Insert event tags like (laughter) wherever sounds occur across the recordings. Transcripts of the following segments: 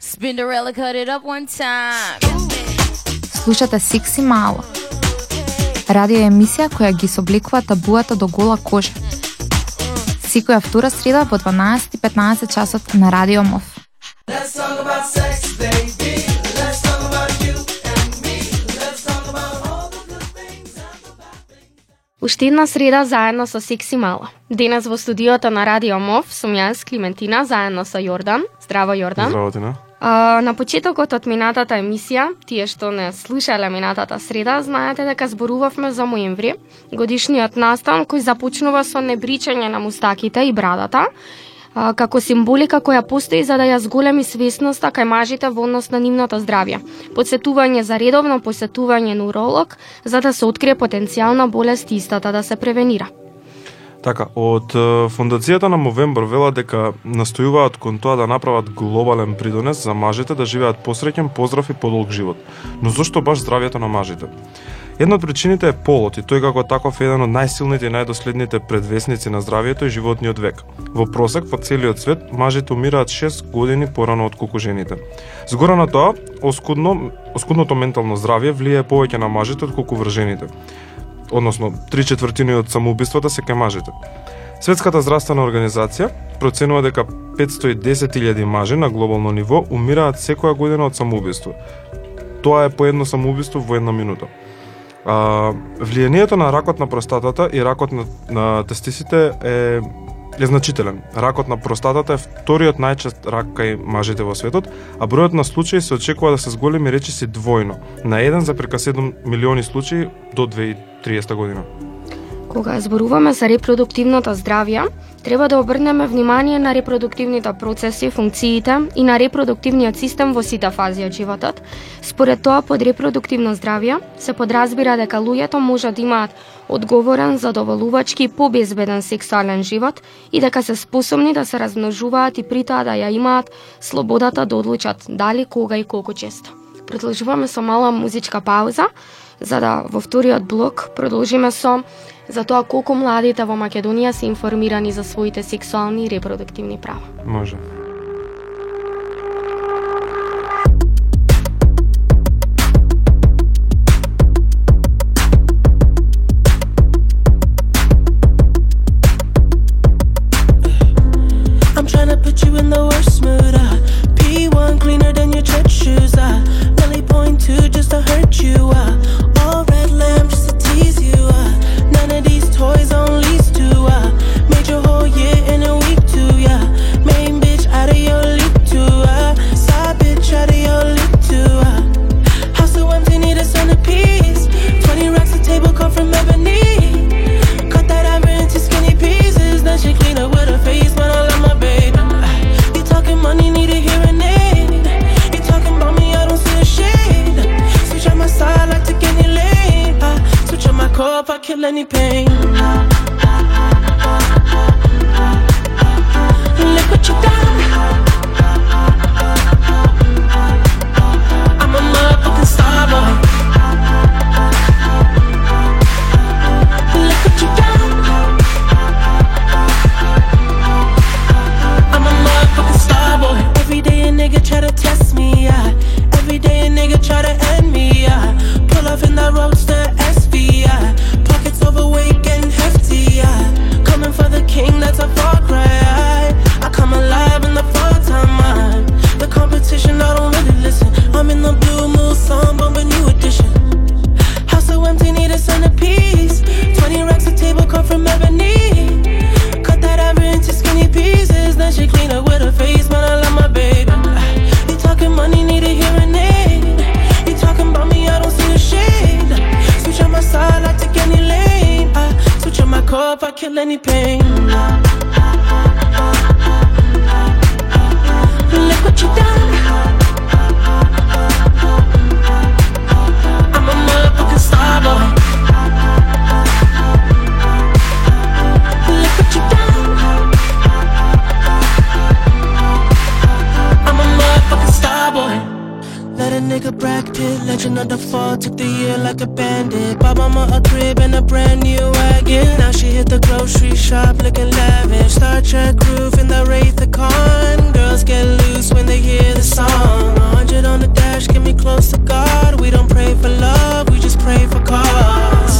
Spinderella cut it up one time. Слушате Сикси Мало. Радио емисија која ги собликува табуата до гола кожа. Секоја втора среда по 12:15 часот на Радио МОВ. Уште една среда заедно со Секси Мала. Денес во студиото на Радио МОВ сум јас, Климентина, заедно со Јордан. Здраво, Јордан. Здраво, Тина. А, на почетокот од минатата емисија, тие што не слушале минатата среда, знаете дека зборувавме за ноември, годишниот настан кој започнува со небричање на мустаките и брадата, а, како символика која постои за да ја зголеми свесноста кај мажите во однос на нивното здравје. Подсетување за редовно посетување на уролог за да се открие потенцијална болест истата да се превенира. Така, од фондацијата на Мовембр велат дека настојуваат кон тоа да направат глобален придонес за мажите да живеат посреќен, поздрав и подолг живот. Но зошто баш здравјето на мажите? Една од причините е полот и тој како таков е еден од најсилните и најдоследните предвесници на здравјето и животниот век. Во просек во целиот свет мажите умираат 6 години порано од колку жените. Згора на тоа, оскудно, оскудното ментално здравје влијае повеќе на мажите од колку вржените. жените односно три четвртини од самоубиствата се кај мажите. Светската здравствена организација проценува дека 510.000 мажи на глобално ниво умираат секоја година од самоубиство. Тоа е по едно самоубиство во една минута. А, влијанието на ракот на простатата и ракот на, на тестисите е е значителен. Ракот на простатата е вториот најчест рак кај мажите во светот, а бројот на случаи се очекува да се зголеми речиси двојно, на 1,7 милиони случаи до 2030 година. Кога зборуваме за репродуктивното здравје, треба да обрнеме внимание на репродуктивните процеси, функциите и на репродуктивниот систем во сите фази од животот. Според тоа, под репродуктивно здравје се подразбира дека луѓето можат да имаат одговорен, задоволувачки и побезбеден сексуален живот и дека се способни да се размножуваат и притоа да ја имаат слободата да одлучат дали, кога и колку често. Продолжуваме со мала музичка пауза, за да во вториот блок продолжиме со за тоа колку младите во Македонија се информирани за своите сексуални и репродуктивни права. Може. If I kill any pain. Look what you done. acted. Legend of the fall, took the year like a bandit. Bought mama a crib and a brand new wagon. Now she hit the grocery shop looking lavish. Star Trek roof in the Wraith the Con. Girls get loose when they hear the song. 100 on the dash, get me close to God. We don't pray for love, we just pray for cause.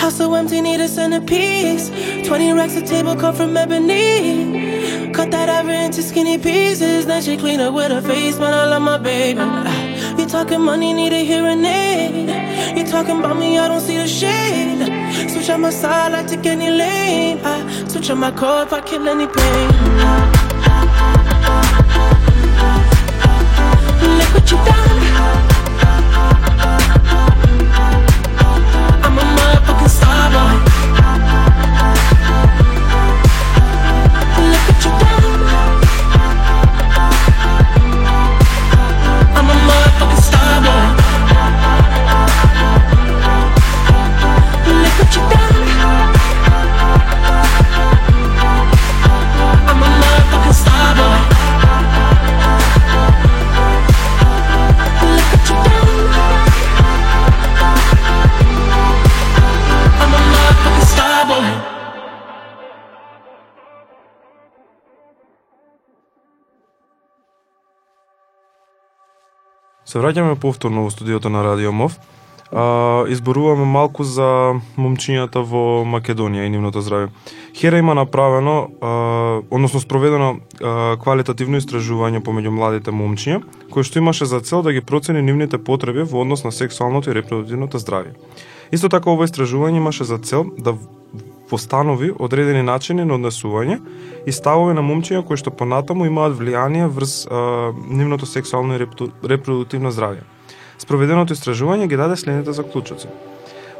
House so empty, need a centerpiece. 20 racks of table cut from ebony. Cut that ever into skinny pieces. Then she clean up with her face, but I love my baby. Talking money, need a hearing aid. You talking about me, I don't see the shade. Switch on my side, I take any lane. I switch on my car if I kill any pain. Look what you done. I'm a motherfucking star boy. Се враќаме повторно во студиото на Радио МОВ. А, изборуваме малку за момчињата во Македонија и нивното здравје. Хера има направено, а, односно спроведено а, квалитативно истражување помеѓу младите момчиња, кој што имаше за цел да ги процени нивните потреби во однос на сексуалното и репродуктивното здравје. Исто така ова истражување имаше за цел да постанови одредени начини на однесување и ставови на момчиња кои што понатаму имаат влијание врз а, нивното сексуално и репродуктивно здравје. Спроведеното истражување ги даде следните заклучоци.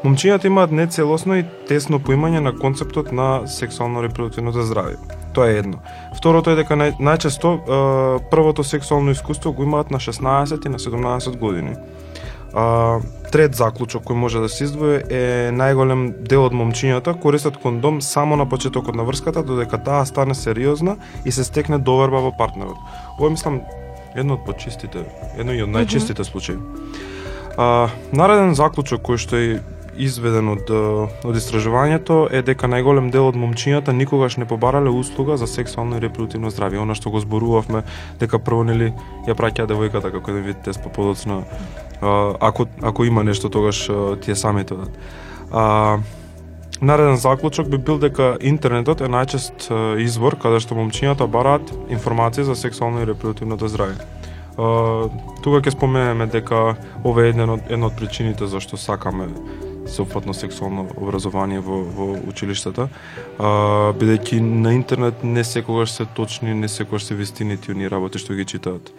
Момчињата имаат нецелосно и тесно поимање на концептот на сексуално репродуктивното здравје. Тоа е едно. Второто е дека најчесто првото сексуално искуство го имаат на 16 и на 17 години. А, трет заклучок кој може да се издвои е најголем дел од момчињата користат кондом само на почетокот на врската додека таа стане сериозна и се стекне доверба во партнерот. Ова мислам едно од почистите, едно и од најчистите случаи. А, нареден заклучок кој што е изведен од, од истражувањето е дека најголем дел од момчињата никогаш не побарале услуга за сексуално и репродуктивно здравје. Она што го зборувавме дека прво нели ја праќа девојката како еден вид тест, па подоцна ако ако има нешто тогаш а, тие самите одат. А, Нареден заклучок би бил дека интернетот е најчест извор каде што момчињата бараат информации за сексуално и репродуктивното здравје. Тука ќе споменеме дека ова е еден од, една од причините зашто сакаме сеопфатно сексуално образование во, во училиштата, а, бидејќи на интернет не секогаш се точни, не секогаш се вистини тие работи што ги читаат.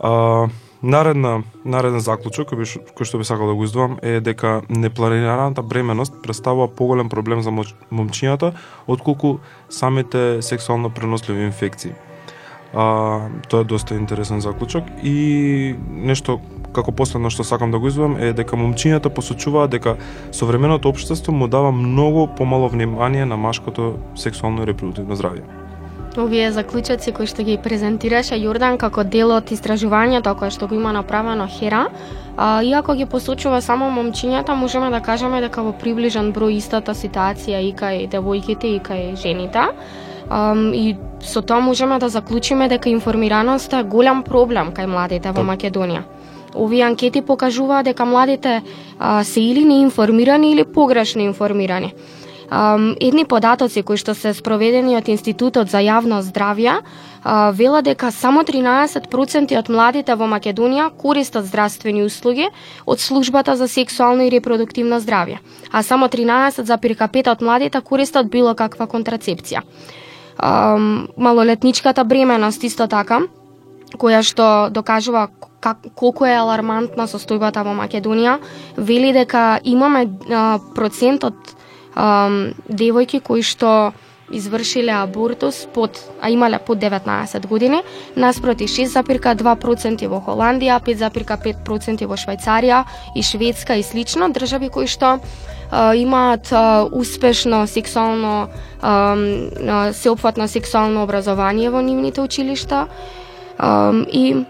А, наредна, нареден заклучок кој, кој што би сакал да го издувам е дека непланираната бременост представува поголем проблем за момчињата отколку самите сексуално преносливи инфекции. А, тоа е доста интересен заклучок и нешто како последно што сакам да го издувам е дека момчињата посочуваа дека современото општество му дава многу помало внимание на машкото сексуално и репродуктивно здравје. Овие заклучоци кои што ги презентираше Јордан како дел од истражувањето кое што го има направено Хера, а, иако ги посочува само момчињата, можеме да кажеме дека во приближен број истата ситуација и кај девојките и кај жените. Um, и со тоа можеме да заклучиме дека информираноста е голем проблем кај младите во. Македонија. Овие анкети покажуваат дека младите а, се или неинформирани или погрешно информирани. Um, едни податоци кои што се спроведени од Институтот за јавно здравје uh, вела дека само 13% од младите во Македонија користат здравствени услуги од службата за сексуално и репродуктивно здравје, а само 13,5 од младите користат било каква контрацепција. Um, малолетничката бременост исто така, која што докажува как, колку е алармантна состојбата во Македонија, вели дека имаме а, процент од um, девојки кои што извршиле абортус под, а имале под 19 години, наспроти 6,2% во Холандија, 5,5% во Швајцарија и Шведска и слично, држави кои што а, имаат а, успешно сексуално а, сеопфатно сексуално образование во нивните училишта. А, и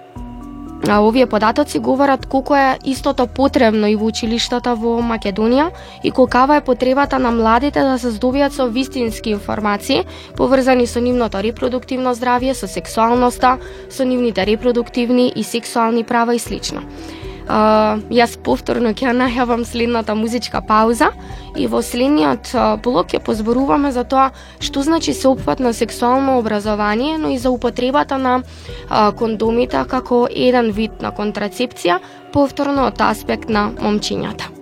овие податоци говорат колку е истото потребно и во училиштата во Македонија и колкава е потребата на младите да се здобијат со вистински информации поврзани со нивното репродуктивно здравје, со сексуалноста, со нивните репродуктивни и сексуални права и слично јас повторно ќе најавам следната музичка пауза и во следниот блок ќе позборуваме за тоа што значи сеопфатно сексуално образование, но и за употребата на а, кондомите како еден вид на контрацепција, повторно од аспект на момчињата.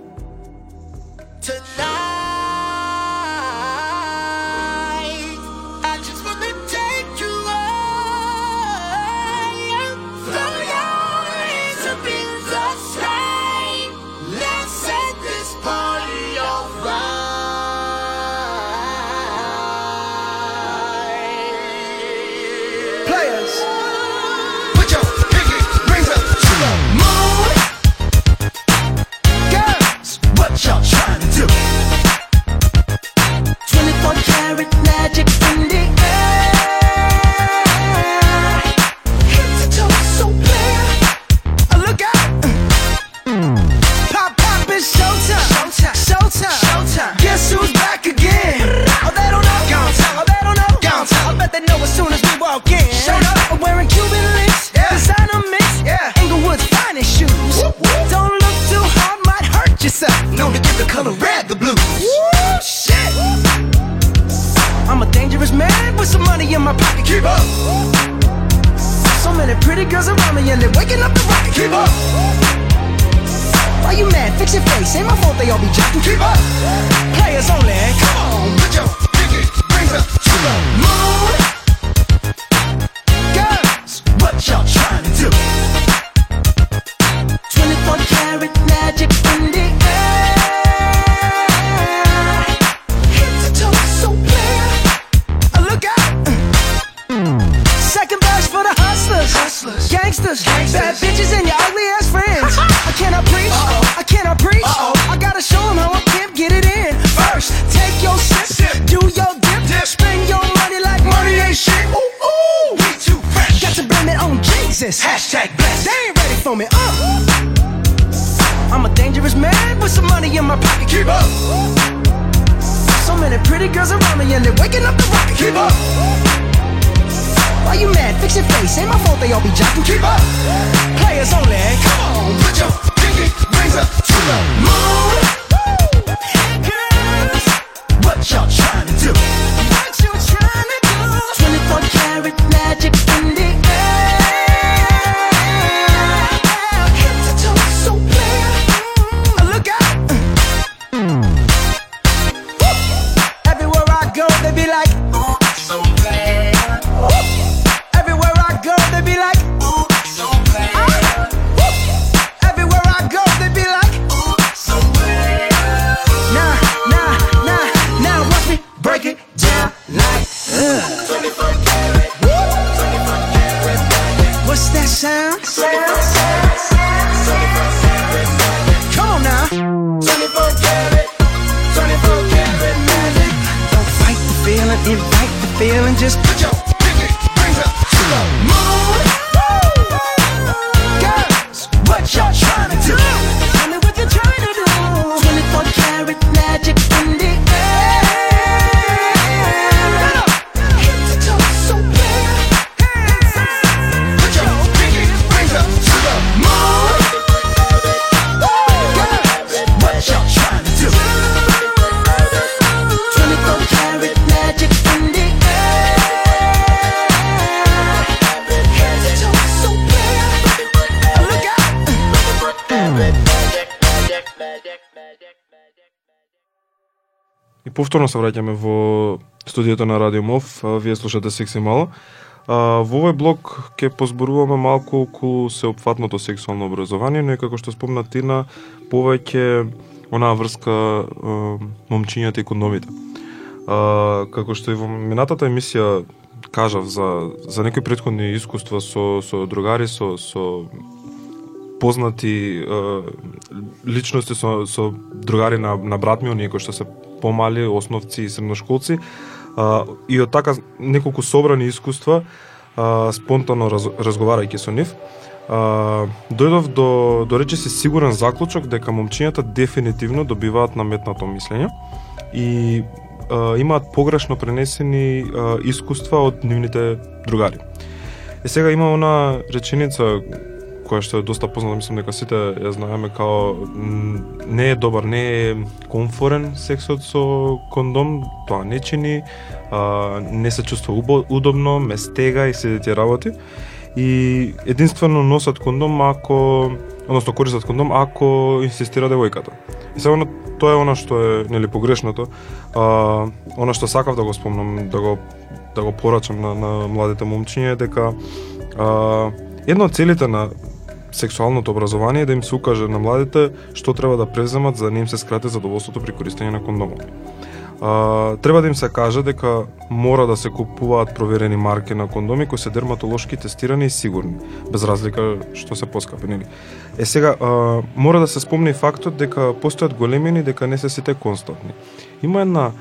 This ain't my fault they all be jocking. Keep up, players only. Come on, put your pinky rings up to the moon. повторно се враќаме во студиото на Радио Мов. Вие слушате Секси мало. А, во овој блок ќе позборуваме малку околу сеопфатното сексуално образование, но и како што спомна Тина, повеќе онаа врска момчињата и кондомите. А, како што и во минатата емисија кажав за за некои претходни искуства со со другари со со познати е, личности со со другари на на брат ми оние кои што се помали основци и средношколци а, и од така неколку собрани искуства а, спонтано раз, разговарајќи со нив а, дојдов до, до рече си сигурен заклучок дека момчињата дефинитивно добиваат наметнато мислење и а, имаат погрешно пренесени а, искуства од нивните другари. Е сега има она реченица која што е доста позната, мислам дека сите ја знаеме као не е добар, не е комфорен сексот со кондом, тоа не чини, а, не се чувствува убо, удобно, ме стега и се тие работи. И единствено носат кондом ако односно користат кондом ако инсистира девојката. И сега тоа е она што е нели погрешното. А, она што сакав да го спомнам, да го да го порачам на, на младите момчиња е дека а, една од целите на сексуалното образование да им се укаже на младите што треба да преземат за да не им се скрати задоволството при користење на кондомот. А, треба да им се каже дека мора да се купуваат проверени марки на кондоми кои се дерматолошки тестирани и сигурни, без разлика што се поскапи, нели? Е сега, а, мора да се спомни фактот дека постојат големини, дека не се сите константни. Има една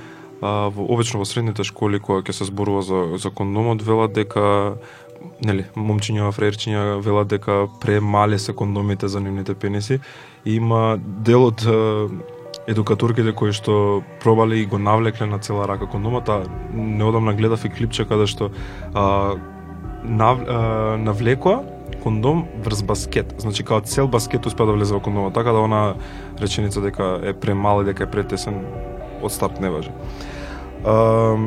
а, во, обично во средните школи кога ќе се зборува за, за кондомот, велат дека нели, момчиња, фреерчиња велат дека премале се кондомите за нивните пениси и има дел од едукаторките кои што пробале и го навлекле на цела рака кондомата. Неодамна гледав и клипче каде што а, нав, а, навлекоа кондом врз баскет. Значи као цел баскет успеа да влезе во кондома, така да она реченица дека е премал и дека е претесен од старт не важи. А,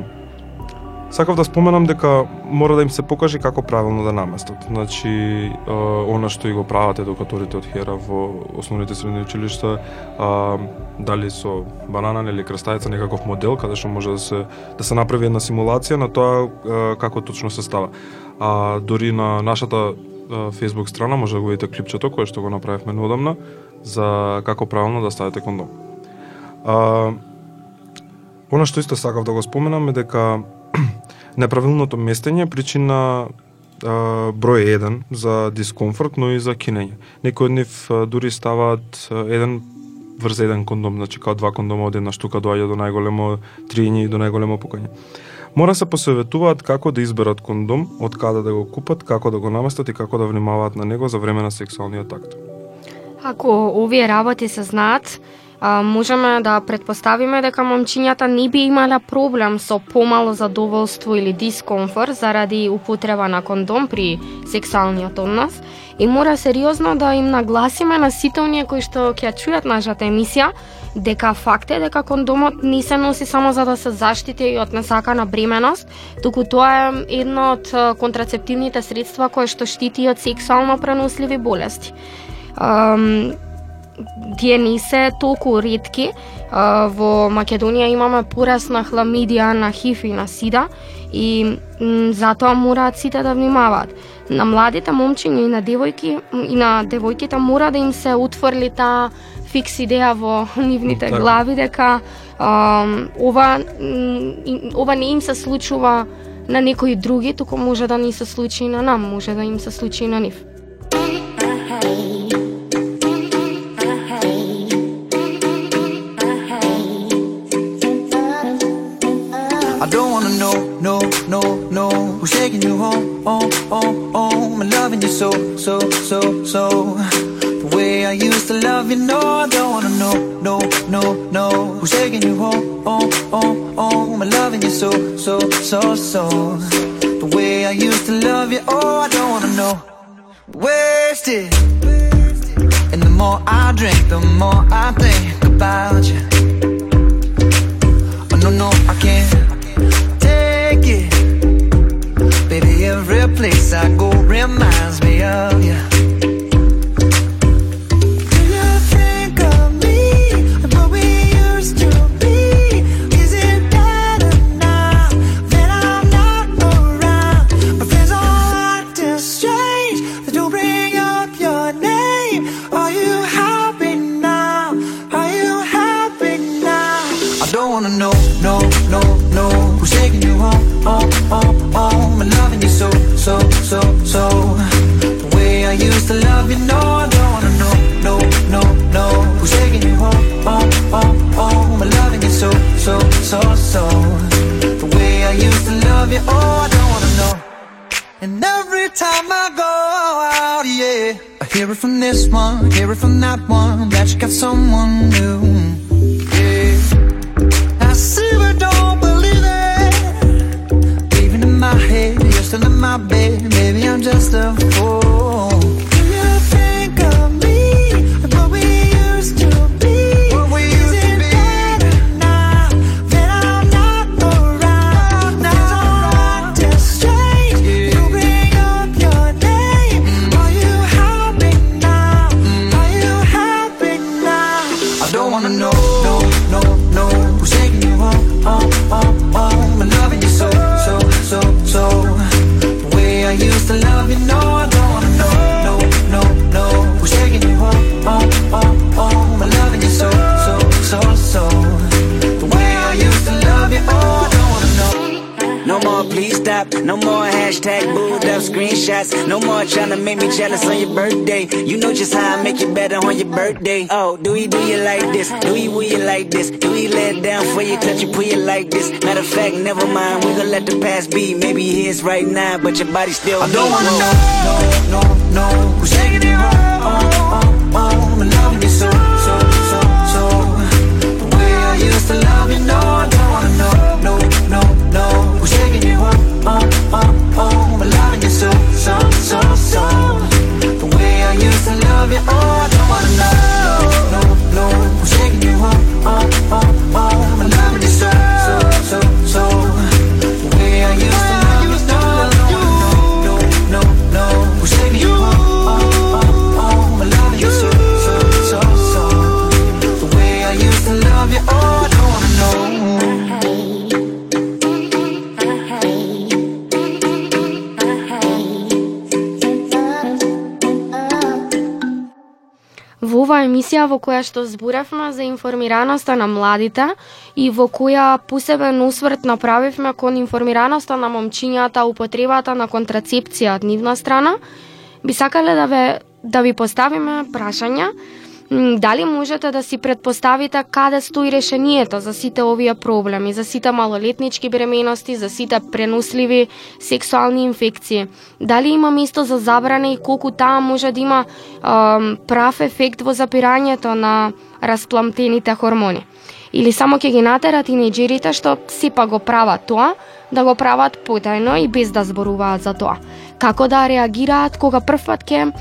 Сакав да споменам дека мора да им се покаже како правилно да наместат. Значи, е, она што и го прават едукаторите од ХЕРА во основните средни училишта, а, дали со банана или крстајца некаков модел каде што може да се да се направи една симулација на тоа е, како точно се става. А дори на нашата Facebook страна може да го видите клипчето кое што го направивме неодамна за како правилно да ставите кондом. А, Она што исто сакав да го споменам е дека неправилното местење е причина а, број 1 за дискомфорт, но и за кинење. Некои од нив дури ставаат еден врз еден кондом, значи као два кондома од една штука доаѓа до најголемо триење и до најголемо пукање. Мора се посоветуваат како да изберат кондом, од каде да го купат, како да го наместат и како да внимаваат на него за време на сексуалниот акт. Ако овие работи се знаат, а, можеме да предпоставиме дека момчињата не би имале проблем со помало задоволство или дискомфорт заради употреба на кондом при сексуалниот однос и мора сериозно да им нагласиме на сите оние кои што ќе чујат нашата емисија дека факт е дека кондомот не се носи само за да се заштити и од несакана бременост, туку тоа е едно од контрацептивните средства кое што штити од сексуално преносливи болести. Um, тие не се толку ретки. А, Во Македонија имаме пораст на хламидија, на ХИВ и на СИДА и затоа мораат сите да внимаваат. На младите момчиња и на девојки и на девојките мора да им се утврли таа фикс идеја во (laughs) нивните Така. глави дека ам, ова ова не им се случува на некои други, туку може да ни се случи и на нам, може да им се случи и на нив. Hear it from this one, hear it from that one, that you got someone new. Yeah, I see but don't believe it. Even in my head, you're still in my bed, maybe I'm just a fool. love, you know I don't Hashtag booed up screenshots. No more trying to make me jealous on your birthday. You know just how I make you better on your birthday. Oh, do we do you like this? Do we will you like this? Do we let down for you, touch you, pull you like this? Matter of fact, never mind. We gon' let the past be. Maybe here's right now, but your body still. I don't me. wanna know, no, no, no, who's taking it wrong? Oh, oh, oh, loving you so, so, so, so. The way I used to love you, no, емисија во која што зборевме за информираноста на младите и во која посебен усврт направивме кон информираноста на момчињата, употребата на контрацепција од нивна страна, би сакале да ве да ви поставиме прашања дали можете да си предпоставите каде стои решението за сите овие проблеми, за сите малолетнички бременности, за сите преносливи сексуални инфекции. Дали има место за забрана и колку таа може да има ам, прав ефект во запирањето на распламтените хормони. Или само ќе ги натера тинеџерите што сепак го прават тоа, да го прават потајно и без да зборуваат за тоа. Како да реагираат кога првпат ќе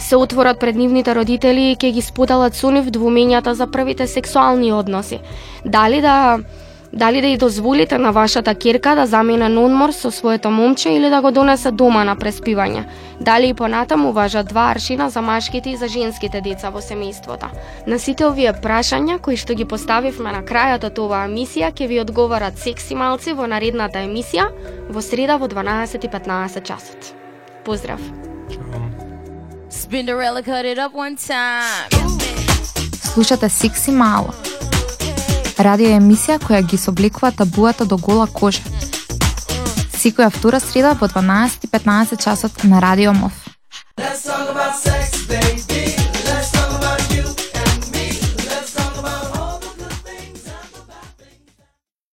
се отворат пред нивните родители и ќе ги споделат со нив двумењата за првите сексуални односи. Дали да дали да ја дозволите на вашата керка да замине на одмор со своето момче или да го донесе дома на преспивање. Дали и понатаму важат два аршина за машките и за женските деца во семејството. На сите овие прашања кои што ги поставивме на крајот од оваа емисија ќе ви одговорат секси малци во наредната емисија во среда во 12:15 часот. Поздрав. Spinderella cut it up one time. Слушате Секси Мало. Радио емисија која ги собликува табуата до гола кожа. Секоја втора среда во 12:15 часот на Радио МОВ. Let's talk about sex.